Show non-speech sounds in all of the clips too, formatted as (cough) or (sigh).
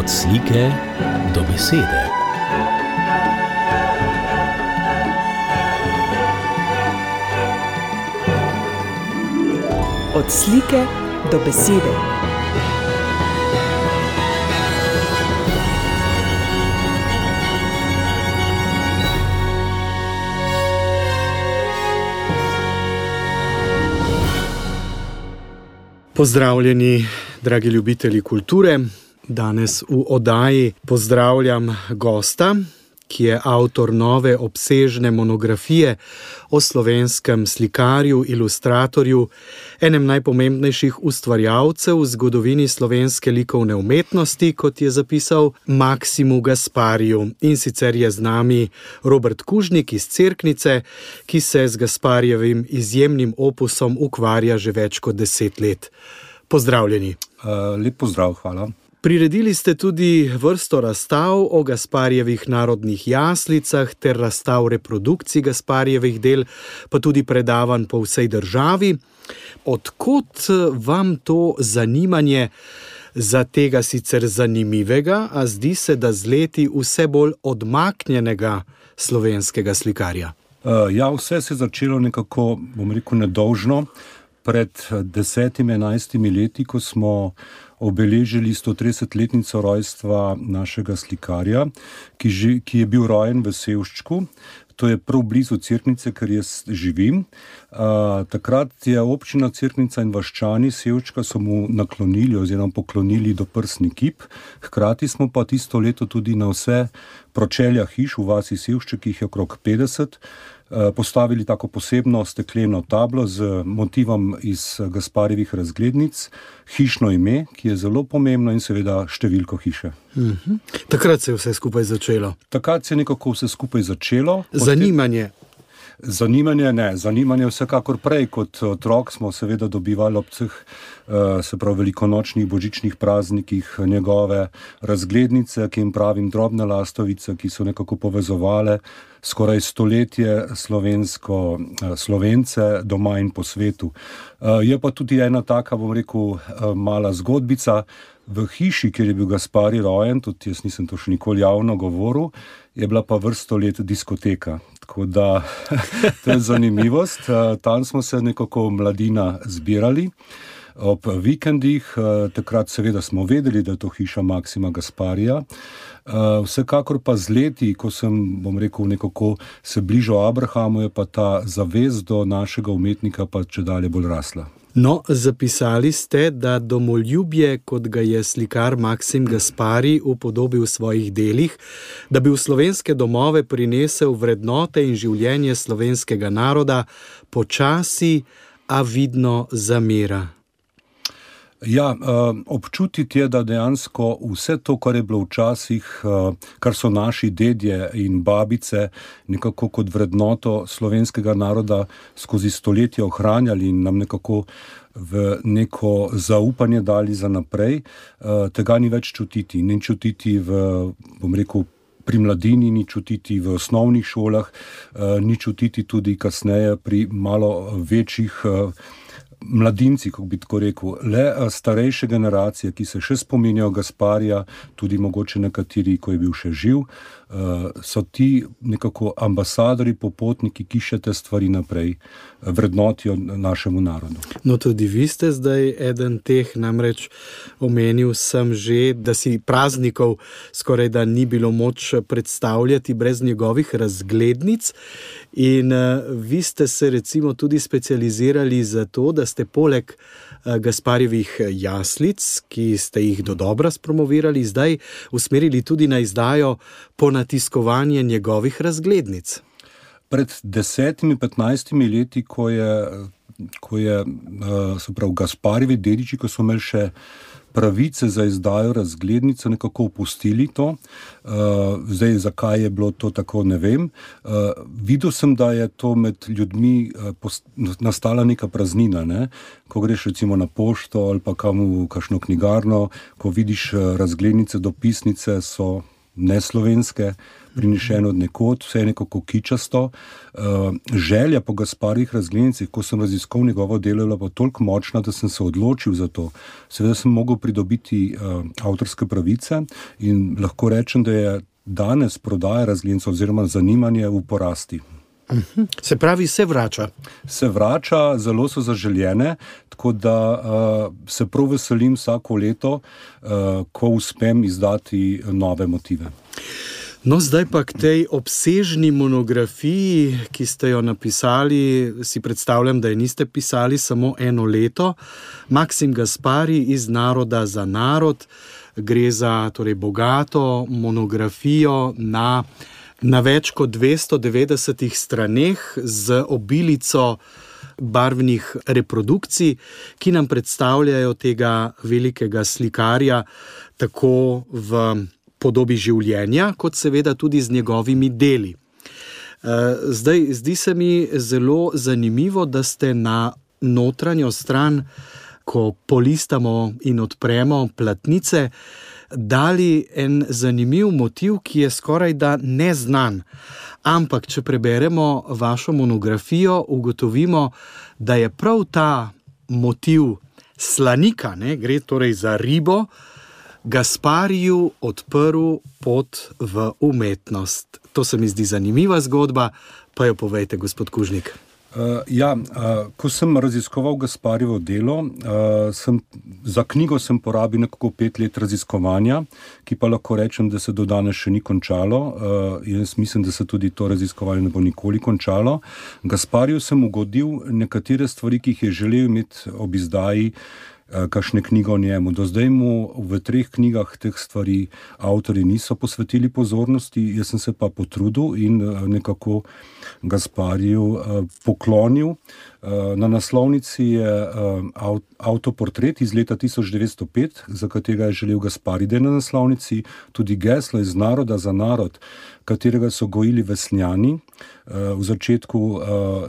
Od slike do besede. Od slike do besede. Pozdravljeni, dragi ljubitelji kulture. Danes v oddaji pozdravljam gosta, ki je avtor nove obsežne monografije o slovenskem slikarju, ilustratorju, enem najpomembnejših ustvarjalcev v zgodovini slovenske likovne umetnosti, kot je zapisal Maksimu Gaspariju. In sicer je z nami Robert Kužnik iz Cerknice, ki se z Gasparjevim izjemnim opusom ukvarja že več kot deset let. Pozdravljeni. Uh, lep pozdrav, hvala. Priredili ste tudi vrsto razstav o Gasparjevih narodnih jaslicah ter razstav reprodukcij Gasparjevih del, pa tudi predavanj po vsej državi. Odkot vam to zanimanje za tega sicer zanimivega, a zdi se, da z leti vse bolj odmaknjenega slovenskega slikarja? Uh, ja, vse se je začelo nekako, bom rekel, nedolžno. Pred desetimi, enajstimi leti, ko smo obeležili 130-letnico rojstva našega slikarja, ki, ži, ki je bil rojen v Sevščku. To je prav blizu Cerknice, ker jaz živim. Uh, takrat je občina Cerknica in vaščani Sevčka so mu naklonili oziroma poklonili do prsni kip. Hkrati smo pa tisto leto tudi na vse pročelja hiš v vasi Sevšček, ki jih je okrog 50, uh, postavili tako posebno stekleno tablo z motivom iz Gasparjevih razglednic, hišno ime, ki je zelo pomembno in seveda številko hiše. -huh. Takrat se je vse skupaj začelo. Takrat se je nekako vse skupaj začelo. Zanimanje. Zanimanje ne, zanimanje vsekakor prej kot otrok smo seveda dobivali ob vseh, se pravi, velikonočnih božičnih praznikih njegove razglednice, ki jim pravim drobne lastovice, ki so nekako povezovale skoraj stoletje slovensko, slovence doma in po svetu. Je pa tudi ena taka, bom rekel, mala zgodbica. V hiši, kjer je bil Gaspari rojen, tudi jaz nisem to še nikoli javno govoril, je bila pa vrsto let diskoteka. Tako da (laughs) to je zanimivost. Tam smo se nekako mladina zbirali. Ob vikendih, takrat seveda smo vedeli, da je to hiša Maksima Gasparija. Vsekakor pa z leti, ko sem, bom rekel, nekako se bližal Abrahamu, je pa ta zavest do našega umetnika pa če dalje bolj rasla. No, zapisali ste, da domoljubje, kot ga je slikar Maksim Gaspari upodobil v svojih delih, da bi v slovenske domove prinesel vrednote in življenje slovenskega naroda, počasi, a vidno zamira. Ja, občutiti je, da dejansko vse to, kar je bilo včasih, kar so naši dedje in babice nekako kot vrednoto slovenskega naroda skozi stoletja ohranjali in nam nekako v neko zaupanje dali za naprej, tega ni več čutiti. Ni čutiti v, bom rekel, pri mladini, ni čutiti v osnovnih šolah, ni čutiti tudi kasneje pri malo večjih mladinci, kako bi tako rekel, le starejše generacije, ki se še spominjajo Gasparja, tudi mogoče nekateri, ko je bil še živ, so ti nekako ambasadori, popotniki, ki še te stvari naprej vrednotijo našemu narodu. No, tudi vi ste zdaj eden teh, namreč omenil sem že, da si praznikov skoraj da ni bilo moč predstavljati brez njegovih razglednic. In uh, vi ste se recimo tudi specializirali za to, da ste poleg Gasparjevih jaslic, ki ste jih do dobra spromovirali, zdaj usmerili tudi na izdajo ponatiskovanja njegovih razglednic. Pred desetimi, petnajstimi leti, ko je, ko je uh, pravi, Gasparjevi dediči, ko so imeli še pravice za izdajo razglednice, nekako opustili to. Uh, zdaj, zakaj je bilo to tako, ne vem. Uh, videl sem, da je to med ljudmi nastala neka praznina. Ne? Ko greš recimo na pošto ali pa kam v kakšno knjigarno, ko vidiš razglednice, dopisnice so neslovenske, prinešeno od nekod, vse je nekako kičasto. Uh, želja po Gasparjih razglednicah, ko sem raziskoval njegovo delo, je bila toliko močna, da sem se odločil za to. Seveda sem mogel pridobiti uh, avtorske pravice in lahko rečem, da je danes prodaja razglednic oziroma zanimanje v porasti. Mhm. Se pravi, se vrača. Se vrača, zelo so zaželjene, tako da uh, se prav veselim vsako leto, uh, ko uspem izdati nove motive. No, zdaj pa k tej obsežni monografiji, ki ste jo napisali, si predstavljam, da je niste pisali samo eno leto. Maksim Gaspari iz Naroda za narod, gre za torej, bogato monografijo na na več kot 290 straneh z obilico barvnih reprodukcij, ki nam predstavljajo tega velikega slikarja, tako v podobi življenja, kot seveda tudi z njegovimi deli. Eh, zdaj, zdi se mi zelo zanimivo, da ste na notranjo stran, ko polistamo in odpremo platnice, dali en zanimiv motiv, ki je skoraj da neznan. Ampak, če preberemo vašo monografijo, ugotovimo, da je prav ta motiv slanika, ne, gre torej za ribo, Gaspariju odprl pot v umetnost. To se mi zdi zanimiva zgodba, pa jo povejte, gospod Kužnik. Uh, ja, uh, ko sem raziskoval Gasparjevo delo, uh, sem, za knjigo sem porabil nekako pet let raziskovanja, ki pa lahko rečem, da se do danes še ni končalo. Uh, jaz mislim, da se tudi to raziskovanje ne bo nikoli končalo. Gasparju sem ugodil nekatere stvari, ki jih je želel imeti ob izdaji. Kakšne knjige o njemu. Do zdaj mu v treh knjigah teh stvari avtori niso posvetili pozornosti, jaz sem se pa potrudil in nekako uh, Gaspariju eh, poklonil. Eh, na naslovnici je eh, avtoportret iz leta 1905, za katerega je želel Gaspari, da je na naslovnici tudi geslo iz naroda za narod, katerega so gojili vesnjani v začetku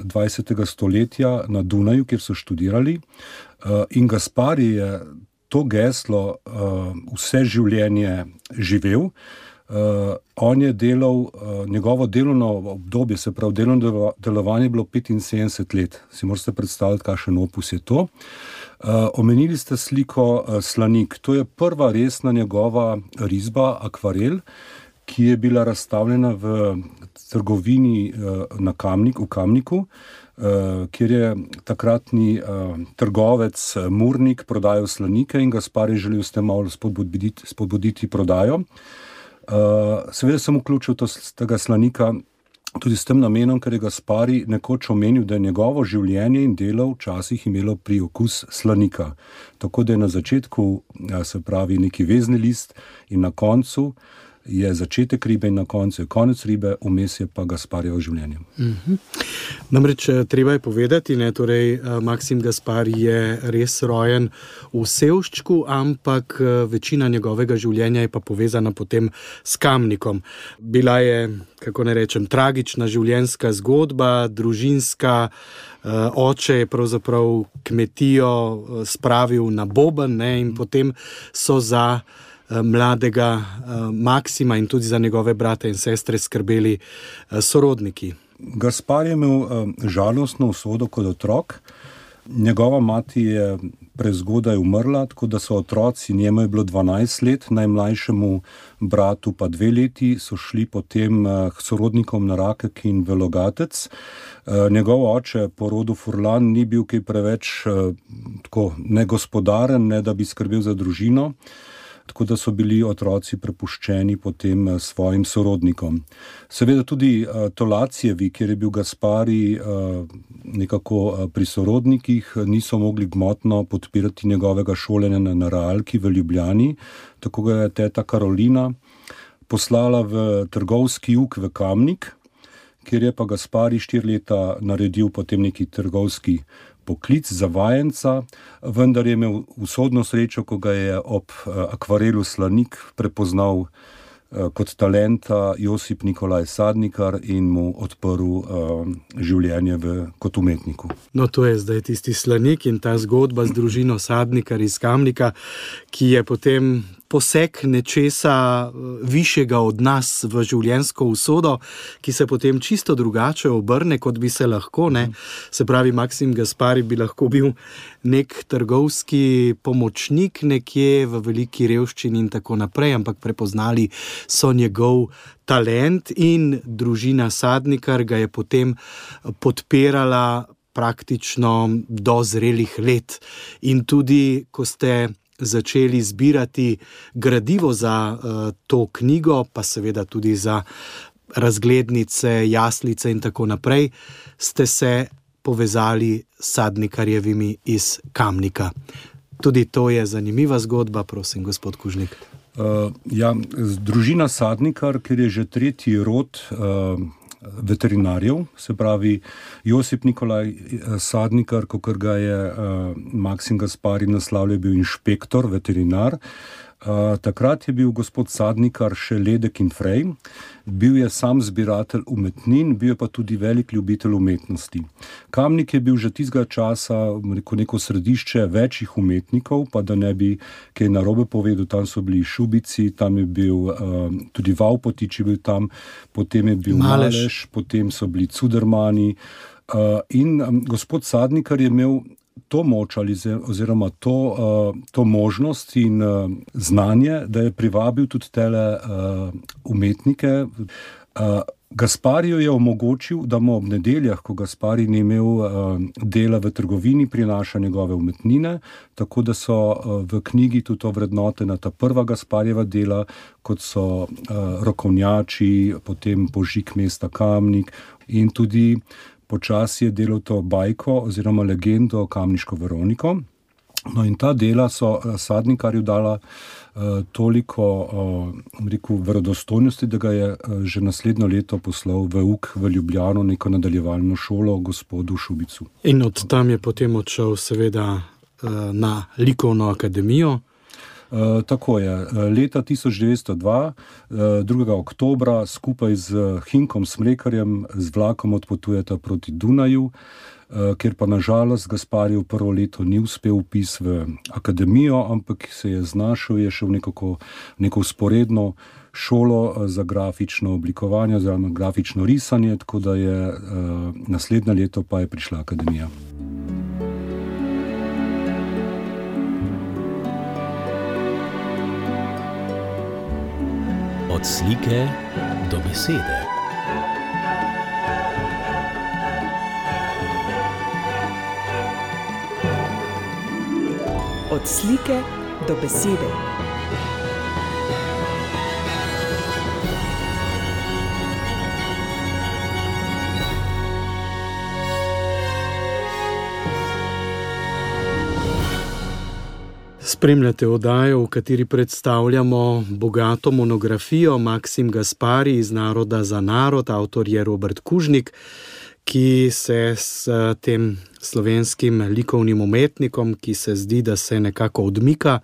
20. stoletja na Dunaju, kjer so študirali. In Gaspari je to geslo vse življenje živel. Uh, on je delal, uh, njegovo delovno obdobje, se pravi, delovno delovanje je bilo 75 let. Si morate predstavljati, kakšen opus je to. Uh, omenili ste sliko uh, Slanik. To je prva resna njegova risba, akvarel, ki je bila razstavljena v trgovini uh, na Kamnik, v Kamniku, uh, kjer je takratni uh, trgovec Murnik prodajal slanike in Gaspar je želel s tem malo spodbuditi, spodbuditi prodajo. Seveda sem vključil to, tega slanika tudi s tem namenom, ker je Gaspari nekoč omenil, da je njegovo življenje in delo včasih imelo priokus slanika. Tako da je na začetku, se pravi, neki vezni list in na koncu je začetek ribe in na koncu je konec ribe, vmes je pa Gasparjevo življenje. Mm -hmm. Namreč eh, treba je povedati, da torej, eh, Maksim Gaspar je res rojen v Sevščku, ampak eh, večina njegovega življenja je pa povezana potem s Kamnikom. Bila je, kako ne rečem, tragična življenjska zgodba, družinska. Oče je pravzaprav kmetijo spravil na Boben ne, in potem so za. Eh, mladega eh, Maksima in tudi za njegove brate in sestre skrbeli eh, sorodniki. Gaspar je imel žalostno usodo kot otrok. Njegova mati je prezgodaj umrla, tako da so otroci, njemu je bilo 12 let, najmlajšemu bratu pa dve leti, so šli potem k sorodnikom na Rakek in Velogatec. Njegov oče po rodu Furlan ni bil kaj preveč tako negospodaren, ne da bi skrbel za družino tako da so bili otroci prepuščeni potem eh, svojim sorodnikom. Seveda tudi uh, Tolacijevi, kjer je bil Gaspari uh, nekako pri sorodnikih, niso mogli gmotno podpirati njegovega šolanja na Realki v Ljubljani, tako ga je teta Karolina poslala v trgovski jug v Kamnik, kjer je pa Gaspari štiri leta naredil potem neki trgovski poklic za vajenca, vendar je imel usodno srečo, ko ga je ob eh, akvarelu Slanik prepoznal eh, kot talenta Josip Nikolaj Sadnikar in mu odprl uh, življenje v, kot umetniku. No, to je zdaj tisti slanik in ta zgodba z družino Sadnikar iz Kamnika, ki je potem poseg nečesa eh, višjega od nas v življenjsko usodo, ki se potem čisto drugače obrne, kot bi se lahko. Ne? Se pravi, Maksim Gaspari bi lahko bil nek trgovski pomočnik nekje v veliki revščini in tako naprej, ampak prepoznali so njegov. Talent in družina Sadnikar ga je potem podpirala praktično do zrelih let. In tudi, ko ste začeli zbirati gradivo za uh, to knjigo, pa seveda tudi za razglednice, jaslice in tako naprej, ste se povezali s sadnikarjevimi iz Kamnika. Tudi to je zanimiva zgodba, prosim, gospod Kužnik. Uh, ja, družina Sadnikar, ker je že tretji rod. Uh, veterinarjev, se pravi Josip Nikolaj eh, Sadnikar, kot ga je uh, Maksim Gaspari naslavljal, bil inšpektor, veterinar. Uh, takrat je bil gospod Sadnikar še ledek in frej, bil je sam zbiratelj umetnin, bil je pa tudi velik ljubitelj umetnosti. Kamnik je bil že tistega časa rekel, neko središče večjih umetnikov, pa da ne bi kaj narobe povedal, tam so bili Šubici, tam je bil uh, tudi Vaupotič, je bil tam, potem je bil Malež, Malež potem so bili Cudermani. Uh, in um, gospod Sadnikar je imel to moč ali oziroma to, uh, to možnost in uh, znanje, da je privabil tudi te uh, umetnike. Uh, Gasparijo je omogočil, da mu ob nedeljah, ko Gaspari ni imel uh, dela v trgovini, prinaša njegove umetnine, tako da so uh, v knjigi tudi ovrednotena ta prva Gasparjeva dela, kot so uh, rokovnjači, potem požig mesta Kamnik in tudi počasi je delal to bajko oziroma legendo kamniško Veroniko. No, in ta dela so eh, sadnikarju dala uh, toliko uh, rekel, verodostojnosti, da ga je uh, že naslednjo leto poslal v UK v Ljubljano, neko nadaljevalno šolo, gospodu Šubicu. In od tam je potem odšel, seveda, uh, na likovno akademijo. Eh, tako je. Eh, leta 1902, 2. Eh, oktober, skupaj z Hinkom Smrekarjem z vlakom odpotujeta proti Dunaju, ker pa nažalost Gasparjev prvo leto ni uspel upis v akademijo, ampak se je znašel, je šel nekako neko usporedno šolo za grafično oblikovanje oziroma grafično risanje, tako da je naslednje leto pa je prišla akademija. Od slike do besede. Od slike do besede. Spremljate oddajo, v kateri predstavljamo bogato monografijo Maksim Gaspari iz Naroda za narod, avtor je Robert Kužnik, ki se s tem slovenskim likovnim umetnikom, ki se zdi, da se nekako odmika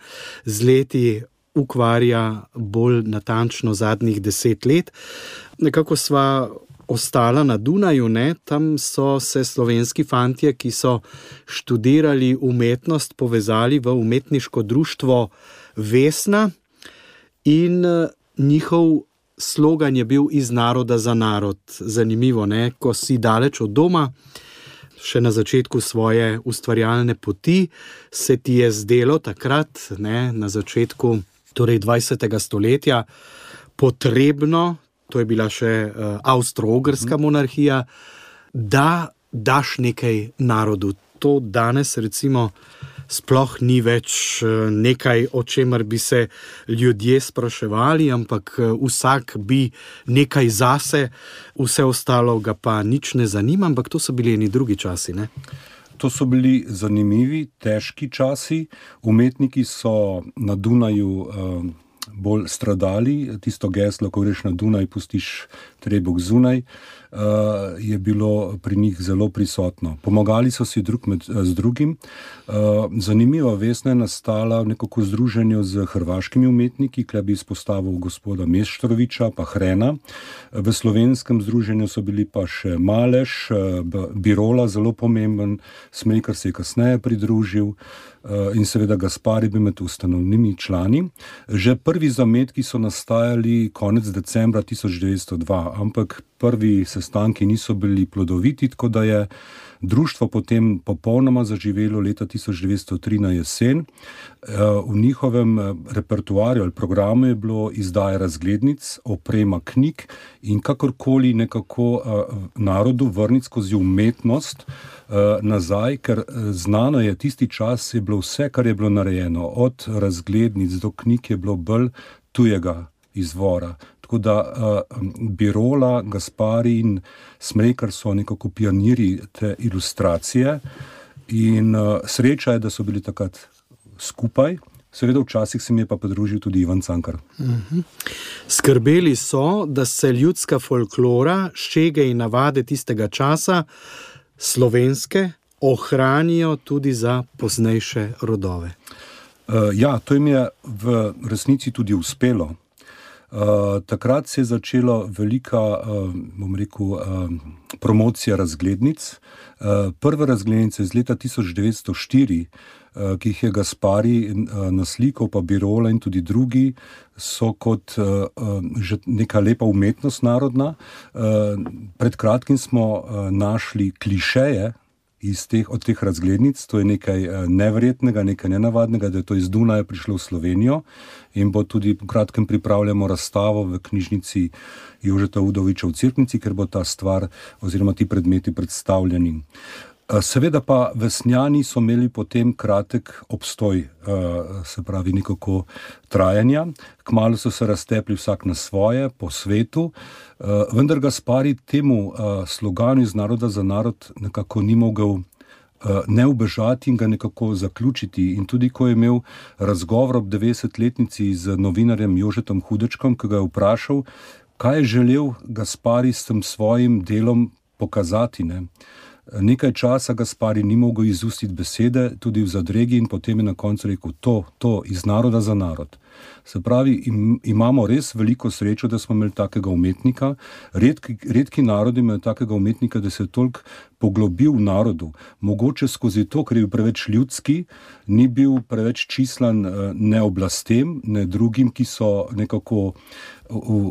z leti, ukvarja bolj natančno zadnjih deset let. Nekako sva ostala na Dunaju, ne? tam so se slovenski fantje, ki so študirali umetnost, povezali v umetniško društvo Vesna in eh, njihov slogan je bil iz naroda za narod. Zanimivo, ne? ko si daleč od doma. Še na začetku svoje ustvarjalne poti se ti je zdelo takrat, ne, na začetku torej 20. stoletja, potrebno to je bila še uh, Avstro-Ogrska mhm. monarhija, da daš nekaj narodu. To danes, recimo, sploh ni več eh, nekaj, o čemer bi se ljudje spraševali, ampak eh, vsak bi nekaj zase, vse ostalo ga pa nič ne zanima, ampak to so bili neki drugi časi. Ne? To so bili zanimivi, težki časi. Umetniki so na Dunaju. Uh, bolj stradali. Tisto geslo, ko greš na Dunaj, pustiš trebog zunaj, uh, je bilo pri njih zelo prisotno. Pomagali so si drug med, z drugim. Uh, zanimiva vesna je nastala v nekako združenju z hrvaškimi umetniki, ki bi izpostavil gospoda Meštroviča, pa Hrena. V slovenskem združenju so bili pa še Malež, Birola, zelo pomemben, Smejkar se je kasneje pridružil. In seveda Gaspari bi med ustanovnimi člani. Že prvi zametki so nastajali konec decembra 1902, ampak prvi sestanki niso bili plodoviti, tako da je društvo potem popolnoma zaživelo leta 1903 na jesen. Eh, v njihovem eh, repertoarju ali programu je bilo izdaje razglednic, oprema knjig in kakorkoli nekako eh, narodu vrniti skozi umetnost nazaj, ker znano je, tisti čas je bilo vse, kar je bilo narejeno, od razglednic do knjig je bilo bolj tujega izvora. Tako da uh, Birola, Gaspari in Smrekar so nekako pionirji te ilustracije, in uh, sreča je, da so bili takrat skupaj. Seveda, včasih se mi je pa pridružil tudi Ivan Cankar. Uh mhm. -huh. Skrbeli so, da se ljudska folklora, ščege in navade tistega časa, slovenske, ohranijo tudi za poznejše rodove. Uh, ja, to jim je v resnici tudi uspelo. Uh, takrat se je začela velika, uh, rekel, uh, promocija razglednic. Uh, prve razglednice iz leta 1904, uh, ki jih je Gaspari uh, naslikal, pa Birola in tudi drugi, so kot uh, uh, že neka lepa umetnost narodna. Uh, pred kratkim smo uh, našli klišeje teh, teh razglednic. To je nekaj eh, nevrjetnega, nekaj nenavadnega, da je to iz Dunaja prišlo v Slovenijo in bo tudi po kratkem pripravljamo razstavo v knjižnici Jožeta Udoviča v Cirknici, ker bo ta stvar oziroma ti predmeti predstavljeni. Eh, seveda pa vesnjani so imeli potem kratek obstoj, eh, se pravi, nekako trajanja. Kmalo so se raztepli vsak na svoje, po svetu, eh, vendar ga spari temu sloganu iz naroda za narod nekako ni mogel. Ne ubežati in ga nekako zaključiti. In tudi, ko je imel razgovor ob 90-letnici z novinarjem Jožetom Hudečkom, ki ga je vprašal, kaj je želel Gaspari s tem svojim delom pokazati. Ne? Nekaj časa Gaspari ni mogel izustiti besede, tudi v zadregi, in potem je na koncu rekel: To, to iz naroda za narod. Se pravi, im, imamo res veliko srečo, da smo imeli takega umetnika. Redki, redki narodi imajo takega umetnika, da se je toliko poglobil v narodu. Mogoče skozi to, ker je bil preveč ljudski, ni bil preveč čislan eh, ne oblastem, ne drugim, ki so nekako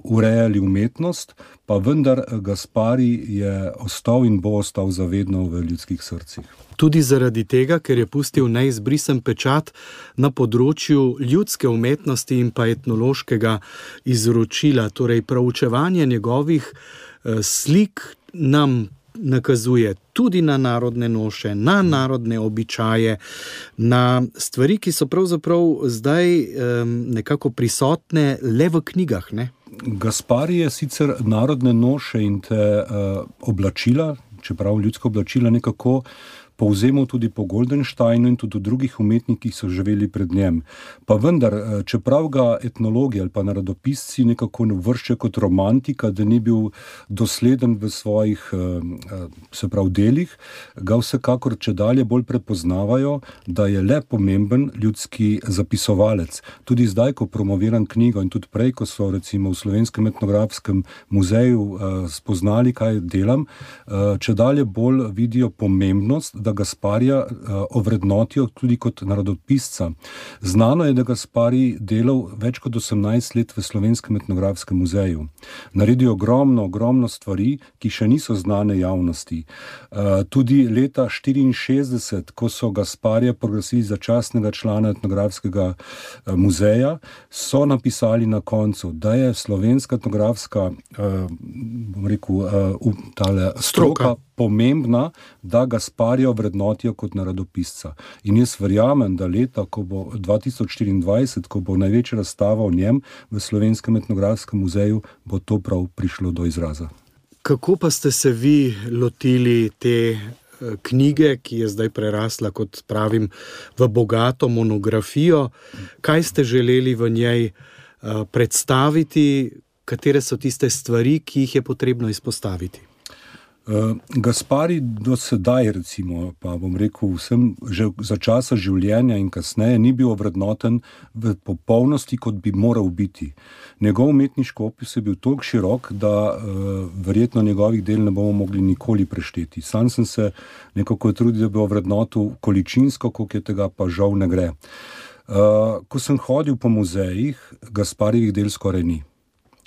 urejali umetnost, pa vendar Gaspari je ostal in bo ostal zavedno v ljudskih srcih. Tudi zaradi tega, ker je pustil neizbrisen pečat na področju ljudske umetnosti in pa etnološkega izročila. Torej, proučevanje njegovih eh, slik nam nakazuje tudi na narodne noše, na narodne običaje, na stvari, ki so pravzaprav zdaj um, nekako prisotne le v knjigah. Ne? Gaspari je sicer narodne noše in te uh, oblačila, čeprav ljudska oblačila nekako povzemal tudi po Goldensteinu in tudi drugih umetnikih, ki so živeli pred njem. Pa vendar, eh, čeprav ga etnologi ali pa narodopisci nekako ne vrščajo kot romantika, da ni bil dosleden v svojih eh, eh, se prav delih, ga vsekakor če dalje bolj prepoznavajo, da je le pomemben ljudski zapisovalec. Tudi zdaj, ko promoviram knjigo in tudi prej, ko so recimo v Slovenskem etnografskem muzeju spoznali, kaj delam, če dalje bolj vidijo pomembnost, da Gasparija uh, ovrednotijo tudi kot narodopisca. Znano je, da Gaspari delal več kot 18 let v Slovenskem etnografskem muzeju. Naredil ogromno, ogromno stvari, ki še niso znane javnosti. Uh, tudi leta 1964, ko so Gasparija proglasili za častnega člana etnografskega uh, muzeja, so napisali na koncu, da je slovenska etnografska rekel, tale, stroka. pomembna, da Gasparja vrednotijo kot narodopisca. In jaz verjamem, da leta, ko bo 2024, ko bo največja razstava o njem v Slovenskem etnografskem muzeju, bo to prav prišlo do izraza. Kako pa ste se vi lotili te eh, knjige, ki je zdaj prerasla, kot pravim, v bogato monografijo? Kaj ste želeli v njej eh, predstaviti? katere so tiste stvari, ki jih je potrebno izpostaviti? Uh, Gaspari do sedaj, recimo, pa bom rekel, vsem že za časa življenja in kasneje ni bil ovrednoten v popolnosti, kot bi moral biti. Njegov umetniški opis je bil tako širok, da uh, verjetno njegovih del ne bomo mogli nikoli prešteti. Sam sem se nekako trudil, da bi ovrednotil količinsko, koliko je tega pa žal ne gre. Uh, ko sem hodil po muzejih, Gasparjevih del skoraj ni.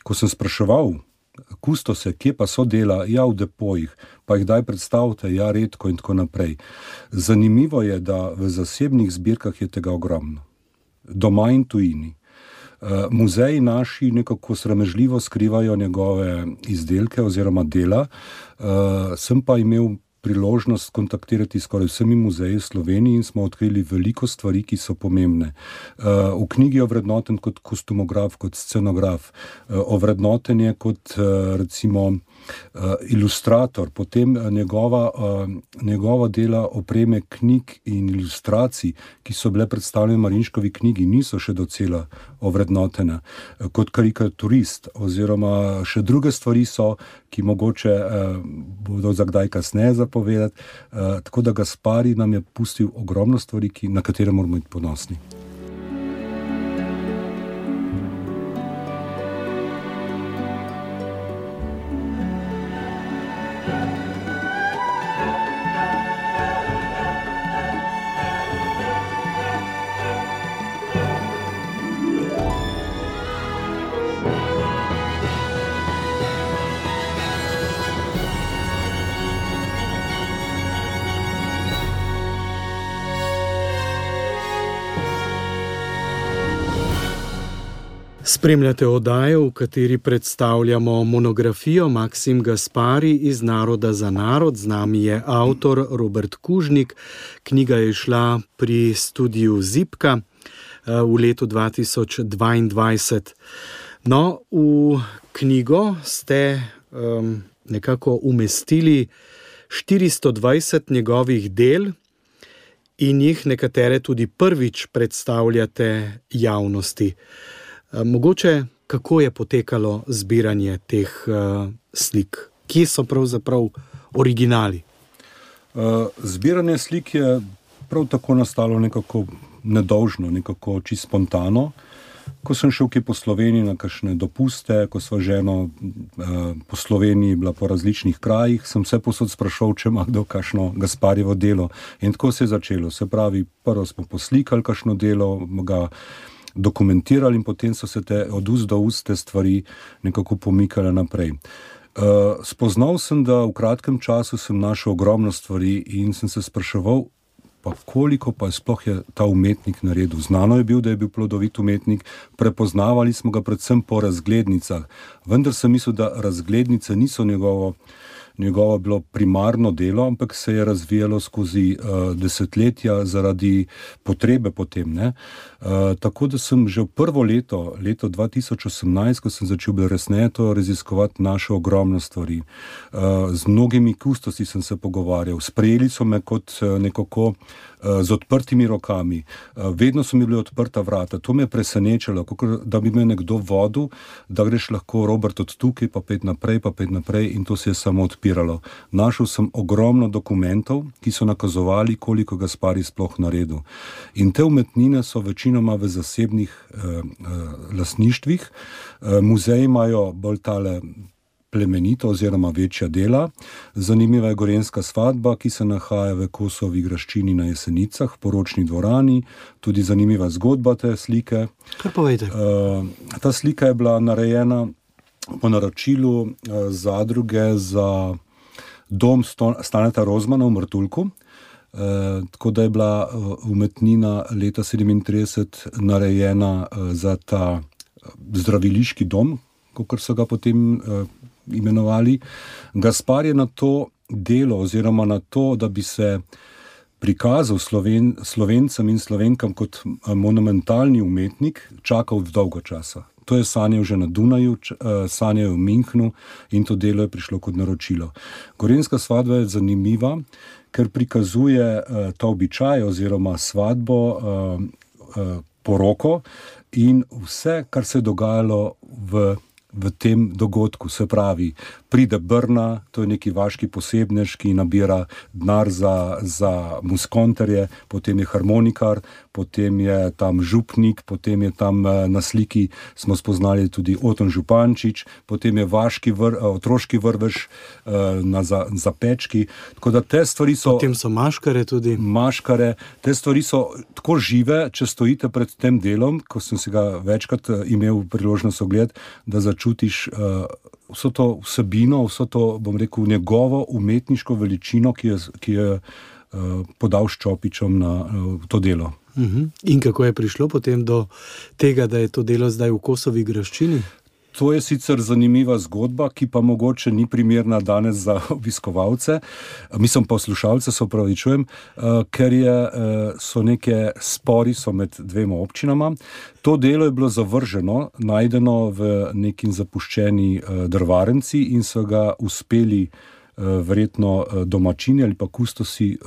Ko sem spraševal, kustose, kje pa so dela, ja, v depojih, pa jih daj predstavite, ja, redko in tako naprej. Zanimivo je, da v zasebnih zbirkah je tega ogromno, doma in tujini. Uh, muzeji naši nekako sramežljivo skrivajo njegove izdelke oziroma dela. Uh, sem pa imel priložnost kontaktirati skoraj vsemi muzeji v Sloveniji in smo odkrili veliko stvari, ki so pomembne. Eh, v knjigi je ovrednoten kot kostumograf, kot scenograf, eh, ovrednoten je kot eh, recimo ilustrator, potem njegova, njegova dela opreme knjig in ilustracij, ki so bile predstavljene v Marinškovi knjigi, niso še docela ovrednotene kot karikaturist, oziroma še druge stvari so, ki mogoče uh, bodo za kdaj kasneje zapovedati. Uh, tako da Gaspari nam je pustil ogromno stvari, ki, na katere moramo biti ponosni. Spremljate oddajo, v kateri predstavljamo monografijo Maksim Gaspari iz Naroda za narod. Z nami je avtor Robert Kužnik. Knjiga je šla pri studiu Zipka eh, v letu 2022. No, v knjigo ste um, nekako umestili 420 njegovih del in jih nekatere tudi prvič predstavljate javnosti. Eh, mogoče kako je potekalo zbiranje teh uh, slik, kje so pravzaprav originali? Uh, zbiranje slik je prav tako nastalo nekako nedolžno, nekako čisto spontano. Ko sem šel po Sloveniji na kakšne dopuste, ko smo ženo uh, po Sloveniji bila po različnih krajih, sem vse posod sprašal, če ima kdo kakšno Gasparjevo delo. In tako se je začelo. Se pravi, prvo smo poslikali kakšno delo, ga dokumentirali in potem so se te od ust do ust te stvari nekako pomikale naprej. Uh, spoznal sem, da v kratkem času sem našel ogromno stvari in sem se spraševal, pa koliko pa je sploh je ta umetnik naredil. Znano je bil, da je bil plodovit umetnik, prepoznavali smo ga predvsem po razglednicah, vendar sem mislil, da razglednice niso njegovo njegovo bilo primarno delo, ampak se je razvijalo skozi uh, desetletja zaradi potrebe potem. Uh, tako da sem že prvo leto, leto 2018, ko sem začel bolj resneje to raziskovati, našel ogromno stvari. Uh, z mnogimi kustosi sem se pogovarjal, sprejeli so me kot uh, nekako. Eh, z odprtimi rokami, eh, vedno so mi bile odprta vrata. To me je presenečalo, da bi me nekdo vodil, da greš lahko Robert od tukaj, pa pet naprej, pa pet naprej in to se je samo odpiralo. Našel sem ogromno dokumentov, ki so nakazovali, koliko ga spari sploh naredil. In te umetnine so večinoma v zasebnih eh, eh, lasništvih, eh, muzeji imajo bolj tale plemenito oziroma večja dela. Zanimiva je gorenska svadba, ki se nahaja v Kosovi graščini na Jesenicah, v poročni dvorani, tudi zanimiva zgodba te slike. Kaj povejte? Uh, ta slika je bila narejena po naročilu uh, zadruge za dom Staneta Rozmana v Mrtulku. Uh, tako da je bila uh, umetnina leta 1937 narejena za ta zdraviliški dom, kot so ga potem uh, imenovali. Gaspar je na to delo, oziroma na to, da bi se prikazal Sloven, slovencem in slovenkam kot eh, monumentalni umetnik, čakal dolgo časa. To je sanjal že na Dunaju, eh, sanjal v Münchnu in to delo je prišlo kot naročilo. Gorenska svadba je zanimiva, ker prikazuje uh, ta običaj oziroma svadbo, uh, poroko in vse, kar se je dogajalo v v tem dogodku. Se pravi, pride Brna, to je neki vaški posebnež, ki nabira denar za, za muskonterje, potem je harmonikar, potem je tam župnik, potem je tam eh, na sliki smo spoznali tudi Oton Župančič, potem je vaški vr, eh, otroški vrvež eh, na zapečki. Tako da te stvari so. Potem so maškare tudi. Maškare, te stvari so tako žive, če stojite pred tem delom, ko sem si ga večkrat imel priložnost ogledati, da začutiš vso to vsebino, vso to, bom rekel, njegovo umetniško veličino, ki je, ki je uh, podal Ščopičom na uh, to delo. Uh mhm. -huh. In kako je prišlo potem do tega, da je to delo zdaj v Kosovi graščini? To je sicer zanimiva zgodba, ki pa mogoče ni primerna danes za (laughs) obiskovalce, mislim poslušalce, se upravičujem, eh, ker je, eh, so neke spori so med dvema občinama. To delo je bilo zavrženo, najdeno v neki zapuščeni eh, drvarenci in so ga uspeli verjetno domačini ali pa kustosi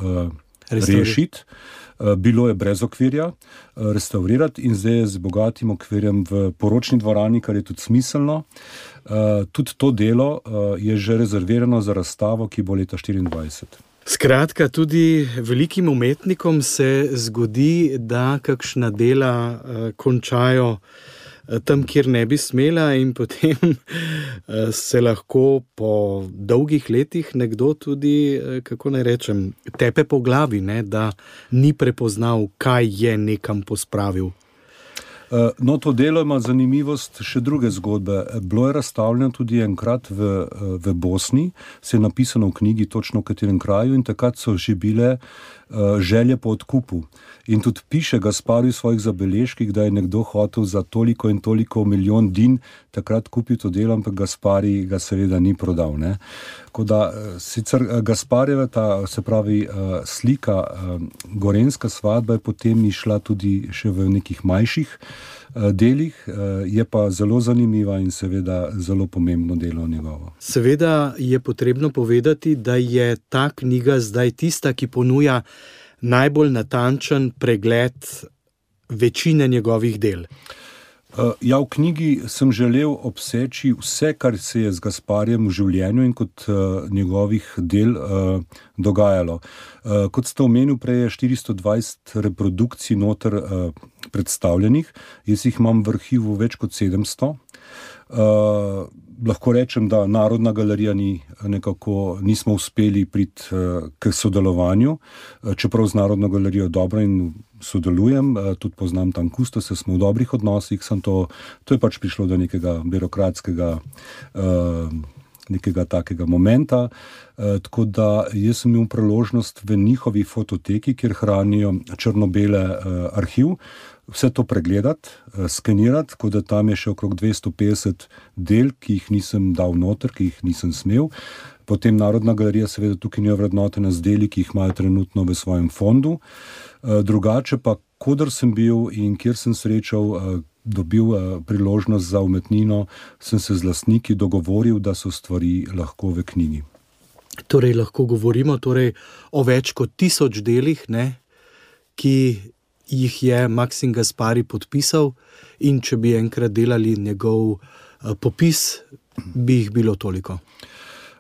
rešiti. Eh, bilo je brez okvirja, eh, restaurirati in zdaj je z bogatim okvirjem v poročni dvorani, kar je tudi smiselno. Eh, tudi to delo je že rezervirano za razstavo, ki bo leta 2024. Skratka, tudi velikim umetnikom se zgodi, da kakšna dela končajo. Eh, tam, kjer ne bi smela, in potem (laughs) eh, se lahko po dolgih letih nekdo tudi, eh, kako naj rečem, tepe po glavi, ne, da ni prepoznal, kaj je nekam pospravil. No, to delo ima zanimivost še druge zgodbe. Bilo je razstavljeno tudi enkrat v, v Bosni, se je napisano v knjigi, točno v katerem kraju, in takrat so že bile želje po odkupu. In tudi piše Gaspar v svojih zabeležkih, da je nekdo hotel za toliko in toliko milijon din takrat kupiti to delo, ampak Gaspar ga seveda ni prodal. Da, eh, sicer eh, Gasparjeva, ta se pravi eh, slika, gorenska svadba je potem išla tudi še v nekih manjših. Delih je pa zelo zanimiva in seveda zelo pomembno delo njegovo. Seveda je potrebno povedati, da je ta knjiga zdaj tista, ki ponuja najbolj natančen pregled večine njegovih del. Uh, ja, v knjigi sem želel obseči vse, kar se je z Gasparjem v življenju in kot uh, njegovih del uh, dogajalo. Uh, kot ste omenili, prej je 420 reprodukcij noter uh, predstavljenih, jaz jih imam v arhivu več kot 700. Uh, lahko rečem, da Narodna galerija ni nekako, nismo uspeli priti uh, k sodelovanju, uh, čeprav z Narodno galerijo dobro in sodelujem, tudi poznam tam kustose, smo v dobrih odnosih, sem to, to je pač prišlo do nekega birokratskega. Nekega takega momenta. E, tako da jaz sem imel priložnost v njihovi fototeki, kjer hranijo črno-bele e, arhiv, vse to pregledati, eh, skenirati, tako da tam je še okrog 250 del, ki jih nisem dal noter, ki jih nisem smel. Potem Narodna galerija, seveda, tukaj ni ovrednotena z deli, ki jih imajo trenutno v svojem fondu. Eh, drugače pa, kodr sem bil in kjer sem srečal, eh, dobil priložnost za umetnino, sem se z lastniki dogovoril, da so stvari lahko v knjigi. Torej, lahko govorimo torej o več kot tisoč delih, ne, ki jih je Maksim Gaspari podpisal, in če bi enkrat delali njegov uh, popis, bi jih bilo toliko.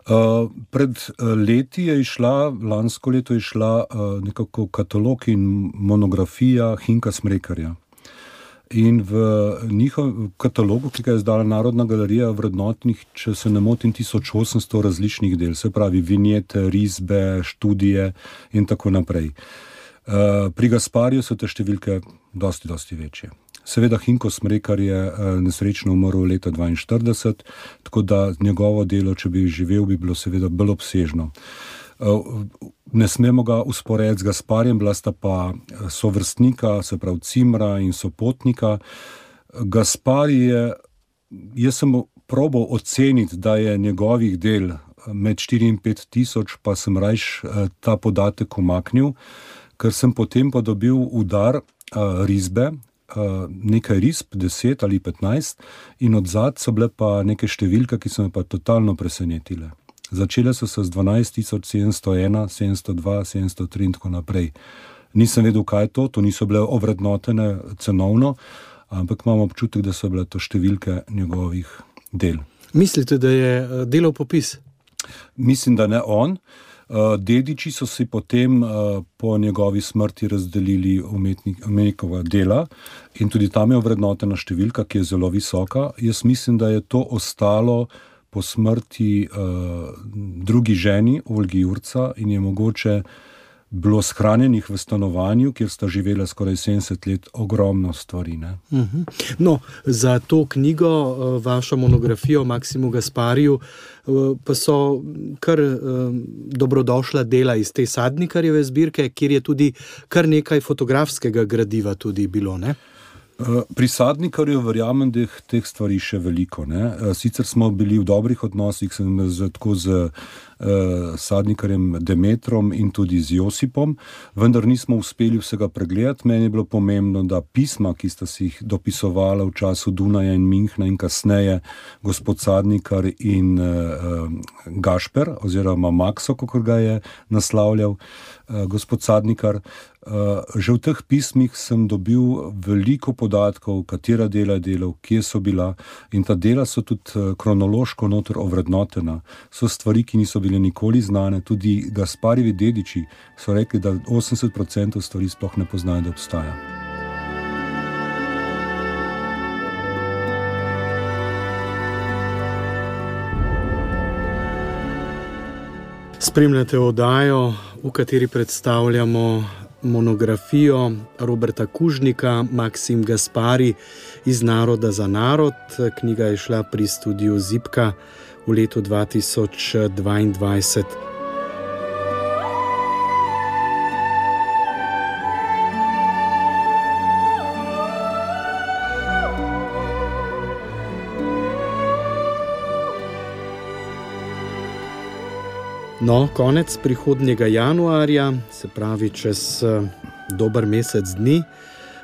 Uh, pred uh, leti je išla, lansko leto je išla uh, nekako katalog in monografija Hinka Smrekarja. In v njihovem katalogu, ki ga je izdala Narodna galerija, vrednotnih, če se ne motim, 1800 različnih del, se pravi, vinjete, risbe, študije in tako naprej. Uh, Eh, pri Gasparju so te številke dosti, dosti večje. Seveda, Hinko Smrekar je uh, nesrečno umrl leta 1942, tako da njegovo delo, če bi živel, bi bilo seveda bolj obsežno. Uh, ne smemo ga usporediti z Gasparjem, bila sta pa sovrstnika, se pravi Cimra in sopotnika. Gaspar je, jaz sem probal oceniti, da je njegovih del med 4 in 5 tisoč, pa sem rajš ta podatek omaknil. Uh, ker sem potem pa dobil udar uh, risbe, uh, nekaj risb, 10 ali 15, in od zadaj so bile pa neke številke, ki so me pa totalno presenetile. Začele so se z 12.701, 702, 703 in tako naprej. Nisem vedel, kaj je to, to niso bile ovrednotene cenovno, ampak imam občutek, da so bile to številke njegovih del. Mislite, da je delal popis? Mislim, da ne on. Dediči so si potem po njegovi smrti razdelili umetnikova dela in tudi tam je vrednotena številka, ki je zelo visoka. Jaz mislim, da je to ostalo po smrti drugi ženi, Olgi Jurca, in je mogoče bilo shranjenih v stanovanju, kjer sta živela skoraj 70 let, ogromno stvari. Uh mhm. -huh. no, za to knjigo, eh, vašo monografijo Maksimu Gaspariju, eh, pa so kar eh, dobrodošla dela iz te sadnikarjeve zbirke, kjer je tudi kar nekaj fotografskega gradiva tudi bilo. Ne? Pri sadnikarju verjamem, da je teh stvari še veliko. Ne? Sicer smo bili v dobrih odnosih, sem z, tako z uh, sadnikarjem Demetrom in tudi z Josipom, vendar nismo uspeli vsega pregledati. Meni je bilo pomembno, da pisma, ki sta si jih dopisovala v času Dunaja in Minhna in kasneje gospod Sadnikar in uh, Gašper oziroma Makso, kako ga je naslavljal uh, gospod Sadnikar. Uh, že v teh pismih sem dobil veliko podatkov, katera dela je delal, kje so bila, in ta dela so tudi uh, kronološko notor ovrednotena. So stvari, ki niso bile nikoli znane, tudi Gasparjevi dediči so rekli, da 80% stvari sploh ne poznajo, da obstaja. Spremljate oddajo, v kateri predstavljamo monografijo Roberta Kužnika, Maksim Gaspari iz Naroda za narod. Knjiga je šla pri studiu Zipka v letu 2022. No, konec prihodnjega januarja, se pravi čez uh, dober mesec dni,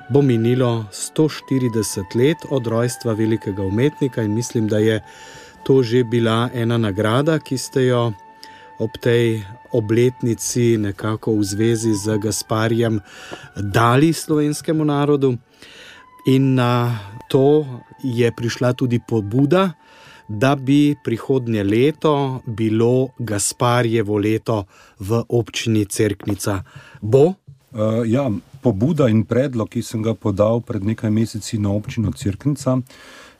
bo minilo 140 let od rojstva velikega umetnika in mislim, da je to že bila ena nagrada, ki ste jo ob tej obletnici, nekako v zvezi z Gasparjem, dali slovenskemu narodu. In na to je prišla tudi pobuda, da bi prihodnje leto bilo Gasparjevo leto v občini Cerknica. Bo? Uh, ja, pobuda in predlog, ki sem ga podal pred nekaj meseci na občino Cerknica, uh,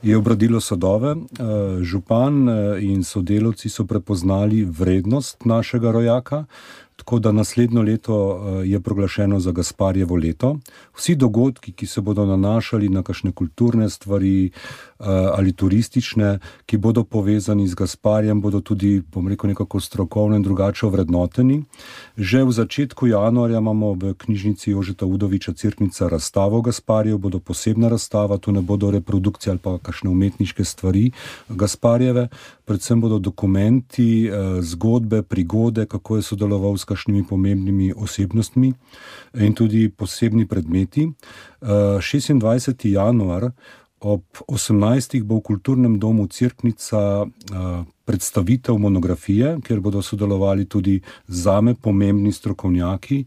je obradilo sadove. Eh, župan eh, in sodelavci so prepoznali vrednost našega rojaka, tako da naslednjo leto je proglašeno za Gasparjevo leto. Vsi dogodki, ki se bodo nanašali na kakšne kulturne stvari eh, ali turistične, ki bodo povezani z Gasparjem, bodo tudi, bom rekel, nekako strokovno in drugače vrednoteni. Že v začetku januarja imamo v knjižnici Jožeta Udoviča Cirknica razstavo Gasparjev, bodo posebna razstava, tu ne bodo reprodukcije ali pa kakšne umetniške stvari Gasparjeve, predvsem bodo dokumenti, eh, zgodbe, prigode, kako je sodeloval s kakšnimi pomembnimi osebnostmi in tudi posebni predmeti. 26. Eh, januar ob 18. bo v kulturnem domu Cirknica eh, predstavitev monografije, kjer bodo sodelovali tudi zame pomembni strokovnjaki.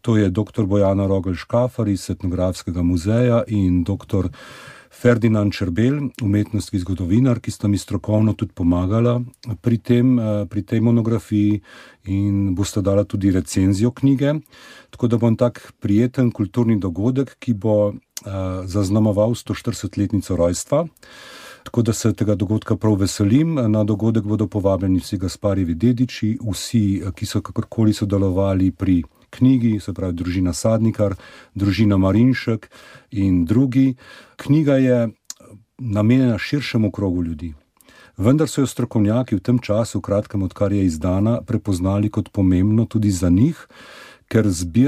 To je dr. Bojana Rogel Škafar iz Etnografskega muzeja in dr. Ferdinand Črbel, umetnostni zgodovinar, ki sta mi strokovno tudi pomagala pri, tem, eh, pri tej monografiji in bosta dala tudi recenzijo knjige. Tako da bom tak prijeten kulturni dogodek, ki bo zaznamoval 140-letnico rojstva. Tako da se tega dogodka prav veselim. Na dogodek bodo povabljeni vsi Gasparjevi dediči, vsi, eh, ki so kakorkoli sodelovali pri knjigi, se pravi družina Sadnikar, družina Marinšek in drugi. Knjiga je namenjena širšemu krogu ljudi. Vendar so jo strokovnjaki v tem času, kratkem odkar je izdana, prepoznali kot pomembno tudi za njih, ker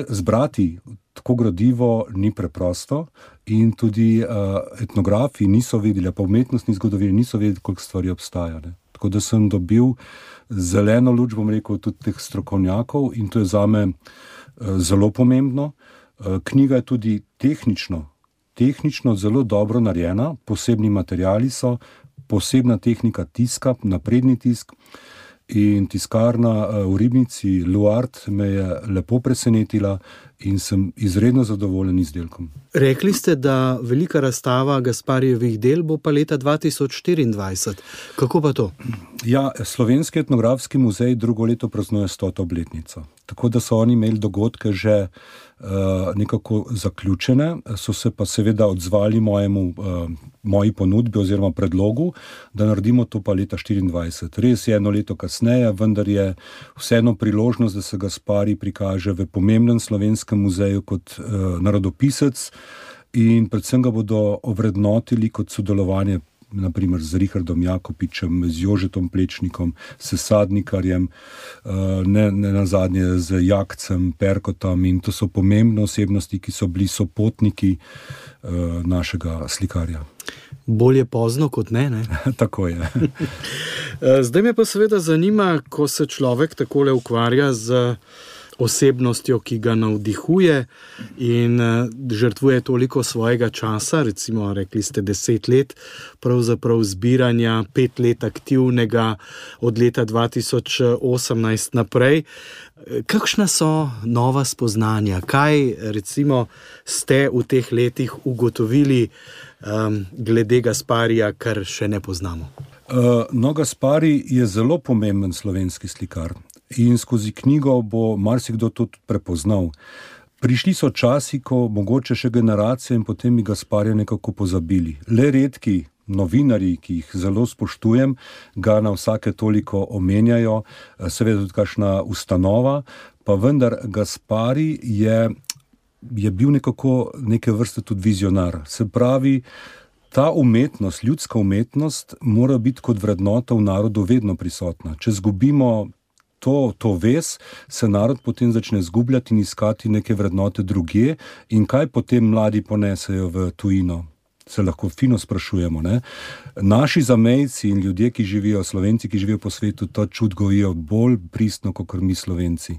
zbrati tako gradivo ni preprosto in tudi uh, etnografi niso vedeli, pa umetnostni zgodovini niso vedeli, koliko stvari obstaja. Ne. Tako da sem dobil zeleno luč, bom rekel, tudi teh strokovnjakov in to je za me uh, zelo pomembno. Uh, knjiga je tudi tehnično, tehnično zelo dobro narejena, posebni materiali so, posebna tehnika tiska, napredni tisk. In tiskarna v Ribnici, Luard, me je lepo presenetila in sem izredno zadovoljen izdelkom. Rekli ste, da velika razstava Gasparjevih del bo pa leta 2024. Kako pa to? Ja, Slovenski etnografski muzej drugo leto praznuje 100. obletnico. Tako da so oni imeli dogodke že nekako zaključene, so se pa seveda odzvali mojemu, uh, moji ponudbi oziroma predlogu, da naredimo to pa leta 2024. Res je eno leto kasneje, vendar je vseeno priložnost, da se Gaspari prikaže v pomembnem slovenskem muzeju kot uh, narodopisec. In predvsem ga bodo ovrednotili kot sodelovanje naprimer z Richardom Jakopičem, z Jožetom Plečnikom, s Sadnikarjem, eh, ne, ne na zadnje z Jakcem, Perkotom in to so pomembne osebnosti, ki so bili sopotniki eh, našega slikarja. Bolje pozno kot ne. ne? (laughs) tako je. (laughs) Eh, zdaj me pa seveda zanima, ko se človek tako ukvarja z osebnostjo, ki ga navdihuje in eh, žrtvuje toliko svojega časa, recimo, rekli ste, deset let, pravzaprav zbiranja, pet let aktivnega, od leta 2018 naprej. Kakšna so nova spoznanja, kaj recimo ste v teh letih ugotovili um, glede Gasparija, kar še ne poznamo? Uh, no, Gaspari je zelo pomemben slovenski slikar in skozi knjigo bo marsikdo to tudi prepoznal. Prišli so časi, ko mogoče še generacije in potem mi Gasparja nekako pozabili. Le redki novinari, ki jih zelo spoštujem, ga na vsake toliko omenjajo, seveda tudi kakšna ustanova, pa vendar Gaspari je, je bil nekako neke vrste tudi vizionar. Se pravi, ta umetnost, ljudska umetnost, mora biti kot vrednota v narodu vedno prisotna. Če zgubimo to, to ves, se narod potem začne zgubljati in iskati neke vrednote druge, in kaj potem mladi ponesejo v tujino. Se lahko fino sprašujemo. Ne? Naši zamejci in ljudje, ki živijo, slovenci, ki živijo po svetu, to čud gojijo bolj pristno, kot mi slovenci.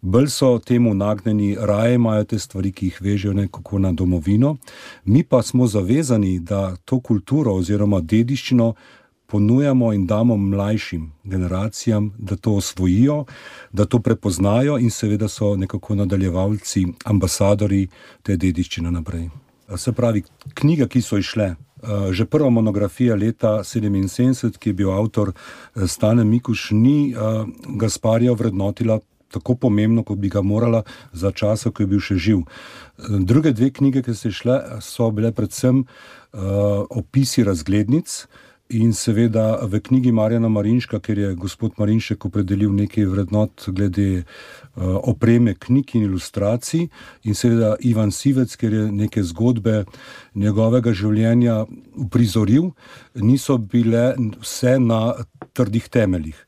Bolj so temu nagnjeni, raje imajo te stvari, ki jih vežejo nekako na domovino. Mi pa smo zavezani, da to kulturo oziroma dediščino ponujamo in damo mlajšim generacijam, da to osvojijo, da to prepoznajo in seveda so nekako nadaljevalci, ambasadori te dediščine naprej. Se pravi, knjige, ki so išle. Eh, že prva monografija leta 1977, ki je bil avtor eh, Stane Mikuš, ni uh, Gasparja vrednotila tako pomembno, kot bi ga morala za čas, ko je bil še živ. Druge dve knjige, ki so išle, so bile predvsem opisi razglednic, In seveda v knjigi Marjana Marinška, ker je gospod Marinšek opredelil nekaj vrednot glede uh, opreme knjig in ilustracij, in seveda Ivan Sivec, ker je neke zgodbe njegovega življenja uprizoril, niso bile vse na trdih temeljih.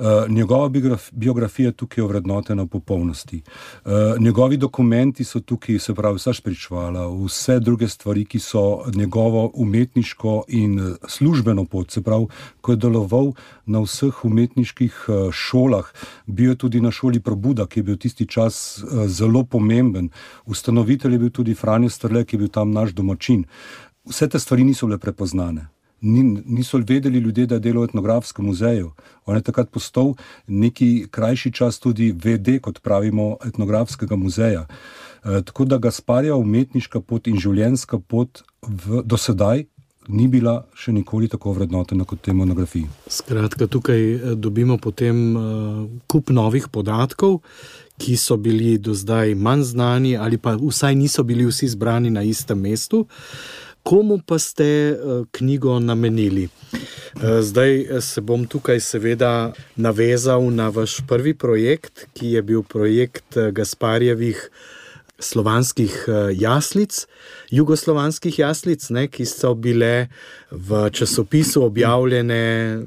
Eh, njegova biografija je tukaj ovrednotena v popolnosti. Uh, njegovi dokumenti so tukaj, se pravi, vsa spričvala, vse druge stvari, ki so njegovo umetniško in eh, službeno pot, se pravi, ko je deloval na vseh umetniških uh, šolah, bil je tudi na šoli Probuda, ki je bil tisti čas uh, zelo pomemben. Ustanovitelj je bil tudi Franjo Strle, ki je bil tam naš domačin. Vse te stvari niso bile prepoznane niso vedeli ljudje, da delajo v etnografskem muzeju. On je takrat postal neki krajši čas tudi VD, kot pravimo, etnografskega muzeja. E, tako da Gasparja umetniška pot in življenjska pot v, do sedaj ni bila še nikoli tako vrednotena kot te monografije. Skratka, tukaj eh, dobimo potem uh, kup novih podatkov. Ki so bili do zdaj manj znani, ali pa vsaj niso bili vsi zbrani na istem mestu. Uh, Komu pa ste uh, knjigo namenili? Uh, zdaj eh, se bom tukaj seveda navezal na vaš prvi projekt, ki je bil projekt Gasparjevih slovanskih jaslic, jugoslovanskih jaslic, ne, ki so bile v časopisu objavljene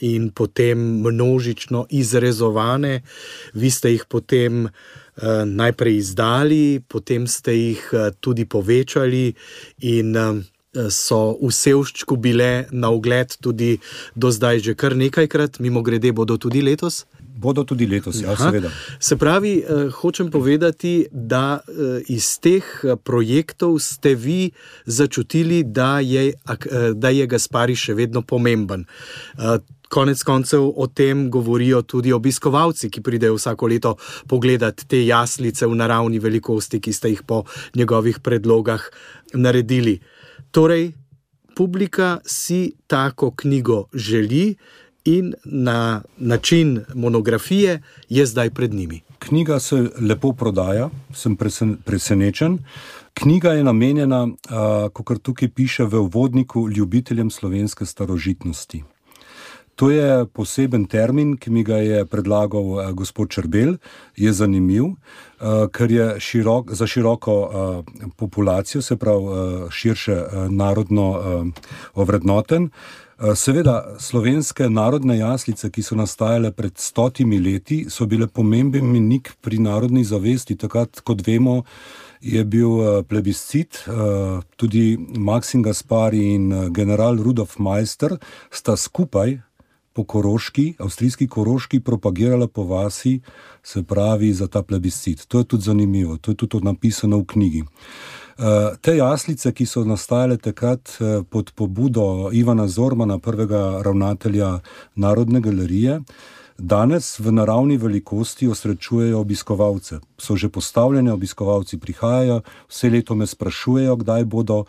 in potem množično izrezovane. Vi ste jih potem. Eh, najprej izdali, potem ste jih eh, tudi povečali, in eh, so v Sevščku bile na ogled tudi do zdaj že kar nekajkrat, mimo grede bodo tudi letos. Bodo tudi letos, ja, seveda. Se pravi, eh, hočem povedati, da eh, iz teh eh, projektov ste vi začutili, da je, eh, da je Gaspari še vedno pomemben. Eh, Konec koncev o tem govorijo tudi obiskovalci, ki pridejo vsako leto pogledati te jaslice v naravni velikosti, ki ste jih po njegovih predlogah naredili. Torej, publika si tako knjigo želi in na način monografije je zdaj pred njimi. Knjiga se lepo prodaja, sem presen, presenečen. Knjiga je namenjena, kot tukaj piše v uvodniku, ljubiteljem slovenske starožitnosti. To je poseben termin, ki mi ga je predlagal gospod Črbel, je zanimiv, ker je širok, za široko populacijo, se pravi širše narodno ovrednoten. Uh, seveda, slovenske narodne jaslice, ki so nastajale pred stotimi leti, so bile pomemben menik pri narodni zavesti. Takrat, kot vemo, je bil uh, plebiscit, uh, tudi Maksim Gaspari in general Rudolf Meister sta skupaj po Koroški, avstrijski Koroški, propagirala po vasi, se pravi za ta plebiscit. To je tudi zanimivo, to je tudi napisano v knjigi. Eh, te jaslice, ki so nastajale takrat eh, pod pobudo Ivana Zormana, prvega ravnatelja Narodne galerije, danes v naravni velikosti osrečujejo obiskovalce. So že postavljene, obiskovalci prihajajo, vse leto me sprašujejo, kdaj bodo.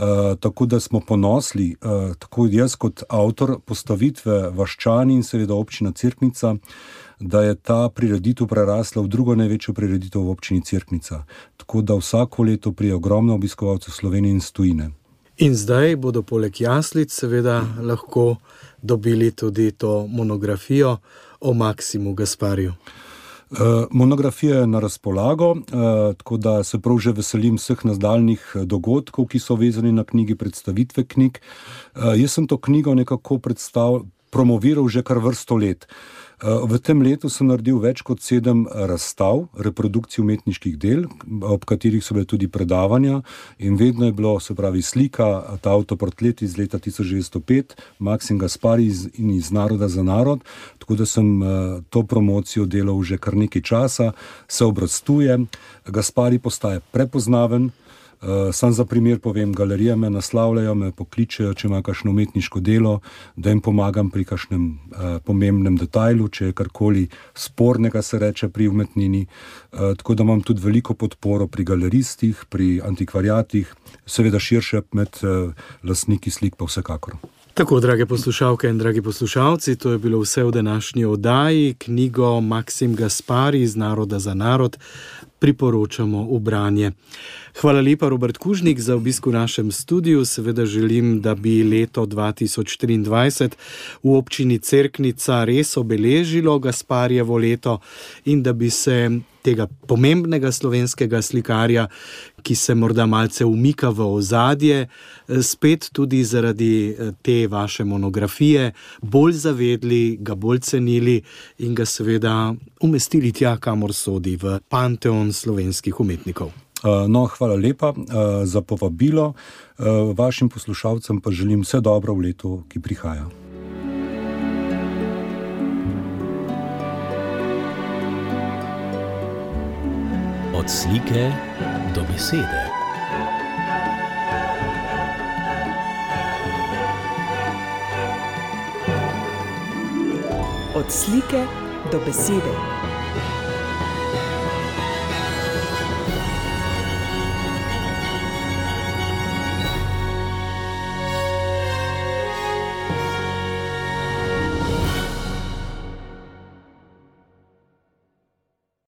Uh, tako da smo ponosni, uh, tako jaz kot avtor postavitve Vaščani in seveda občina Cirknica, da je ta prireditev prerasla v drugo največjo prireditev v občini Cirknica. Tako da vsako leto prije ogromno obiskovalcev Slovenije in Stojine. In zdaj bodo poleg jaslic seveda lahko dobili tudi to monografijo o Maksimu Gasparju. Uh, monografija je na razpolago, uh, tako da se prav že veselim vseh nadaljnih dogodkov, ki so vezani na knjigi, predstavitve knjig. Jaz sem to knjigo nekako promoviral že kar vrsto let. V tem letu sem naredil več kot sedem razstav, reprodukcij umetniških del, ob katerih so bile tudi predavanja, in vedno je bilo, se pravi, slika, ta avtoportret iz leta 1905, Maksim Gaspari iz, in iz Naroda za narod. Tako da sem to promocijo delal že kar nekaj časa, se obrastuje, Gaspari postaje prepoznaven. Uh, sam za primer povem, galerije me naslavljajo, me pokličejo, če ima kakšno umetniško delo, da jim pomagam pri kakšnem uh, pomembnem detajlu, če je karkoli spornega, se reče pri umetnini. Uh, tako da imam tudi veliko podporo pri galeristih, pri antikvariatih, seveda širše med uh, lastniki slik, pa vsekakor. Tako, drage poslušalke in dragi poslušalci, to je bilo vse v današnji oddaji. Knjigo Maksim Gaspari iz Naroda za narod priporočamo v branje. Hvala lepa, Robert Kužnik, za obisk v našem studiu. Seveda želim, da bi leto 2023 v občini Cerknica res obeležilo Gasparjevo leto in da bi se tega pomembnega slovenskega slikarja, ki se morda malce umika v ozadje, spet tudi zaradi te vaše monografije, bolj zavedli, ga bolj cenili in ga seveda umestili tja, kamor sodi v panteon slovenskih umetnikov. Eh, no, hvala lepa uh, za povabilo. Vašim poslušalcem pa želim vse dobro v letu, ki prihaja. Od slike do besede. Od slike do besede.